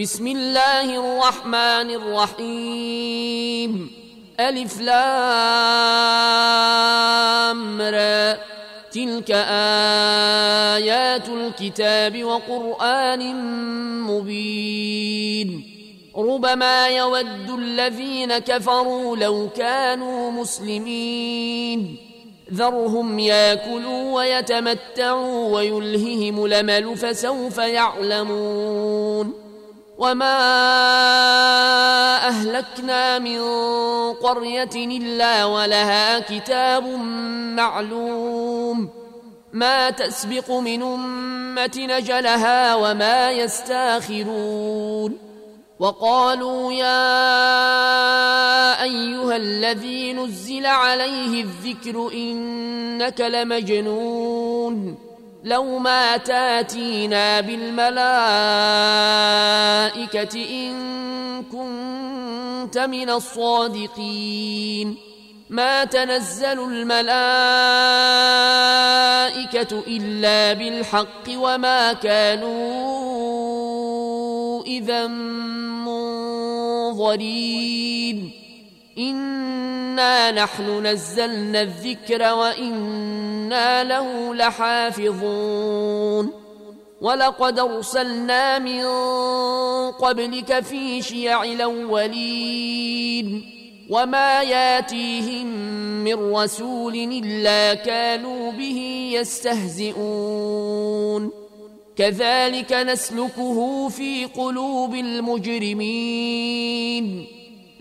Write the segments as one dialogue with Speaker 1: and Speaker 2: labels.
Speaker 1: بسم الله الرحمن الرحيم. ألف لام را. تلك آيات الكتاب وقرآن مبين. ربما يود الذين كفروا لو كانوا مسلمين. ذرهم ياكلوا ويتمتعوا ويلههم لمل فسوف يعلمون. وما اهلكنا من قريه الا ولها كتاب معلوم ما تسبق من امه نجلها وما يستاخرون وقالوا يا ايها الذي نزل عليه الذكر انك لمجنون لو ما تاتينا بالملائكة إن كنت من الصادقين. ما تنزل الملائكة إلا بالحق وما كانوا إذا منظرين. انا نحن نزلنا الذكر وأنا له لحافظون ولقد ارسلنا من قبلك في شيع الاولين وما ياتيهم من رسول الا كانوا به يستهزئون كذلك نسلكه في قلوب المجرمين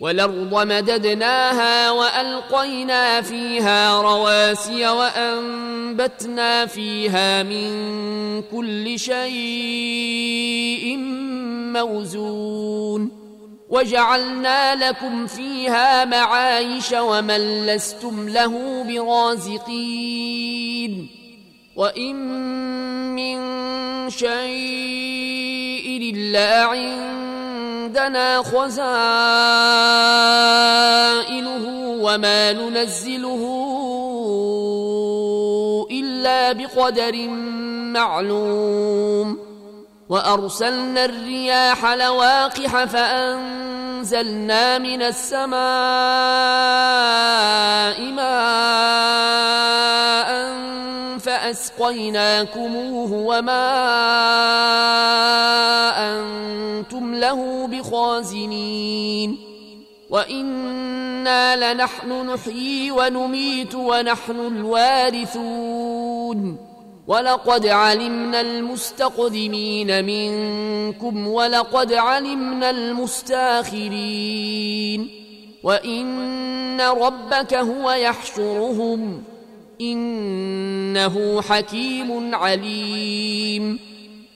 Speaker 1: والأرض مددناها وألقينا فيها رواسي وأنبتنا فيها من كل شيء موزون وجعلنا لكم فيها معايش ومن لستم له برازقين وإن من شيء إلا عندنا خزائنه وما ننزله إلا بقدر معلوم. وأرسلنا الرياح لواقح فأنزلنا من السماء ماء فأسقيناكموه وما أنتم له بخازنين. وأنا لنحن نحيي ونميت ونحن الوارثون ولقد علمنا المستقدمين منكم ولقد علمنا المستاخرين وان ربك هو يحشرهم انه حكيم عليم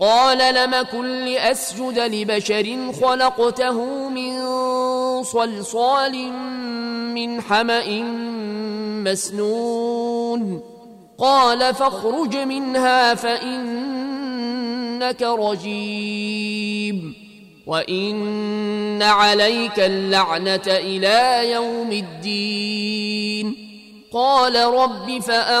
Speaker 1: قال لم كن لأسجد لبشر خلقته من صلصال من حمأ مسنون. قال فاخرج منها فإنك رجيم. وإن عليك اللعنة إلى يوم الدين. قال رب فأنظرني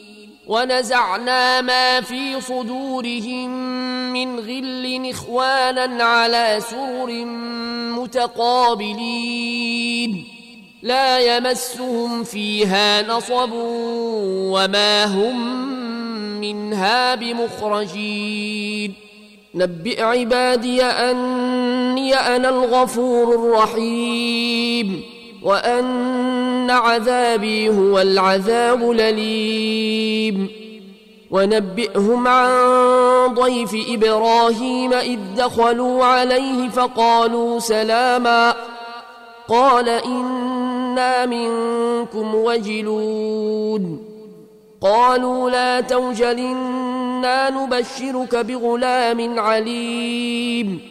Speaker 1: ونزعنا ما في صدورهم من غل إخوانا على سرر متقابلين. لا يمسهم فيها نصب وما هم منها بمخرجين. نبئ عبادي أني أنا الغفور الرحيم. وأن عذابي هو العذاب الأليم. ونبئهم عن ضيف إبراهيم إذ دخلوا عليه فقالوا سلاما. قال إنا منكم وجلون قالوا لا توجل إنا نبشرك بغلام عليم.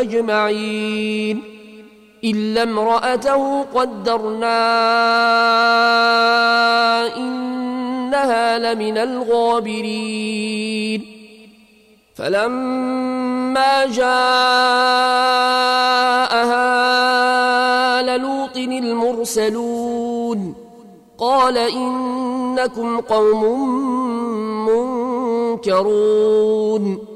Speaker 1: أجمعين إلا امرأته قدرنا إنها لمن الغابرين فلما جاءها لوط المرسلون قال إنكم قوم منكرون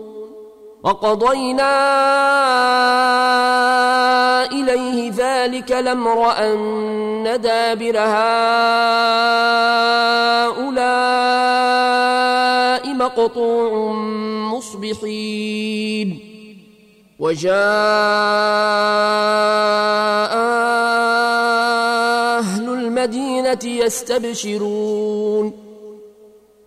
Speaker 1: وقضينا إليه ذلك الأمر أن دابر هؤلاء مقطوع مصبحين. وجاء أهل المدينة يستبشرون.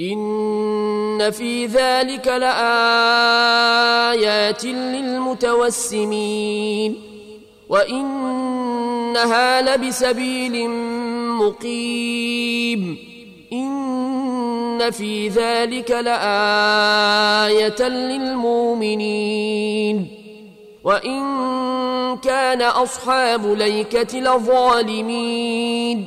Speaker 1: إن في ذلك لآيات للمتوسمين وإنها لبسبيل مقيم إن في ذلك لآية للمؤمنين وإن كان أصحاب ليكة لظالمين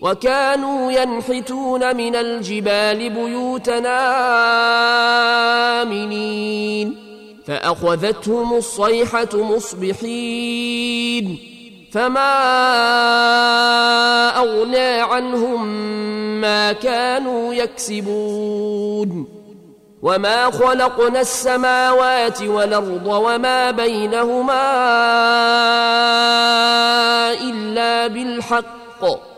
Speaker 1: وكانوا ينحتون من الجبال بيوتنا آمنين. فأخذتهم الصيحة مصبحين. فما أغنى عنهم ما كانوا يكسبون. وما خلقنا السماوات والأرض وما بينهما إلا بالحق.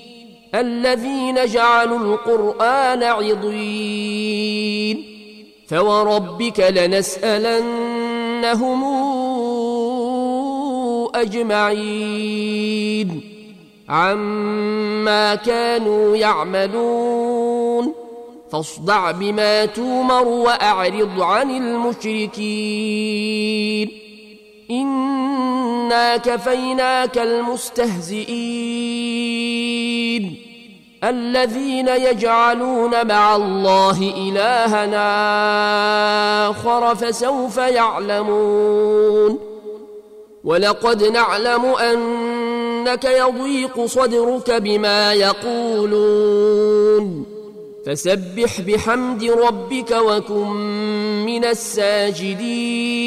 Speaker 1: الذين جعلوا القرآن عضين. فوربك لنسألنهم أجمعين. عما كانوا يعملون. فاصدع بما تومر وأعرض عن المشركين. إنا كفيناك المستهزئين. الذين يجعلون مع الله إلهنا آخر فسوف يعلمون. ولقد نعلم أنك يضيق صدرك بما يقولون. فسبح بحمد ربك وكن من الساجدين.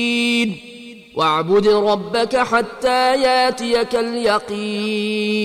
Speaker 1: واعبد ربك حتى ياتيك اليقين.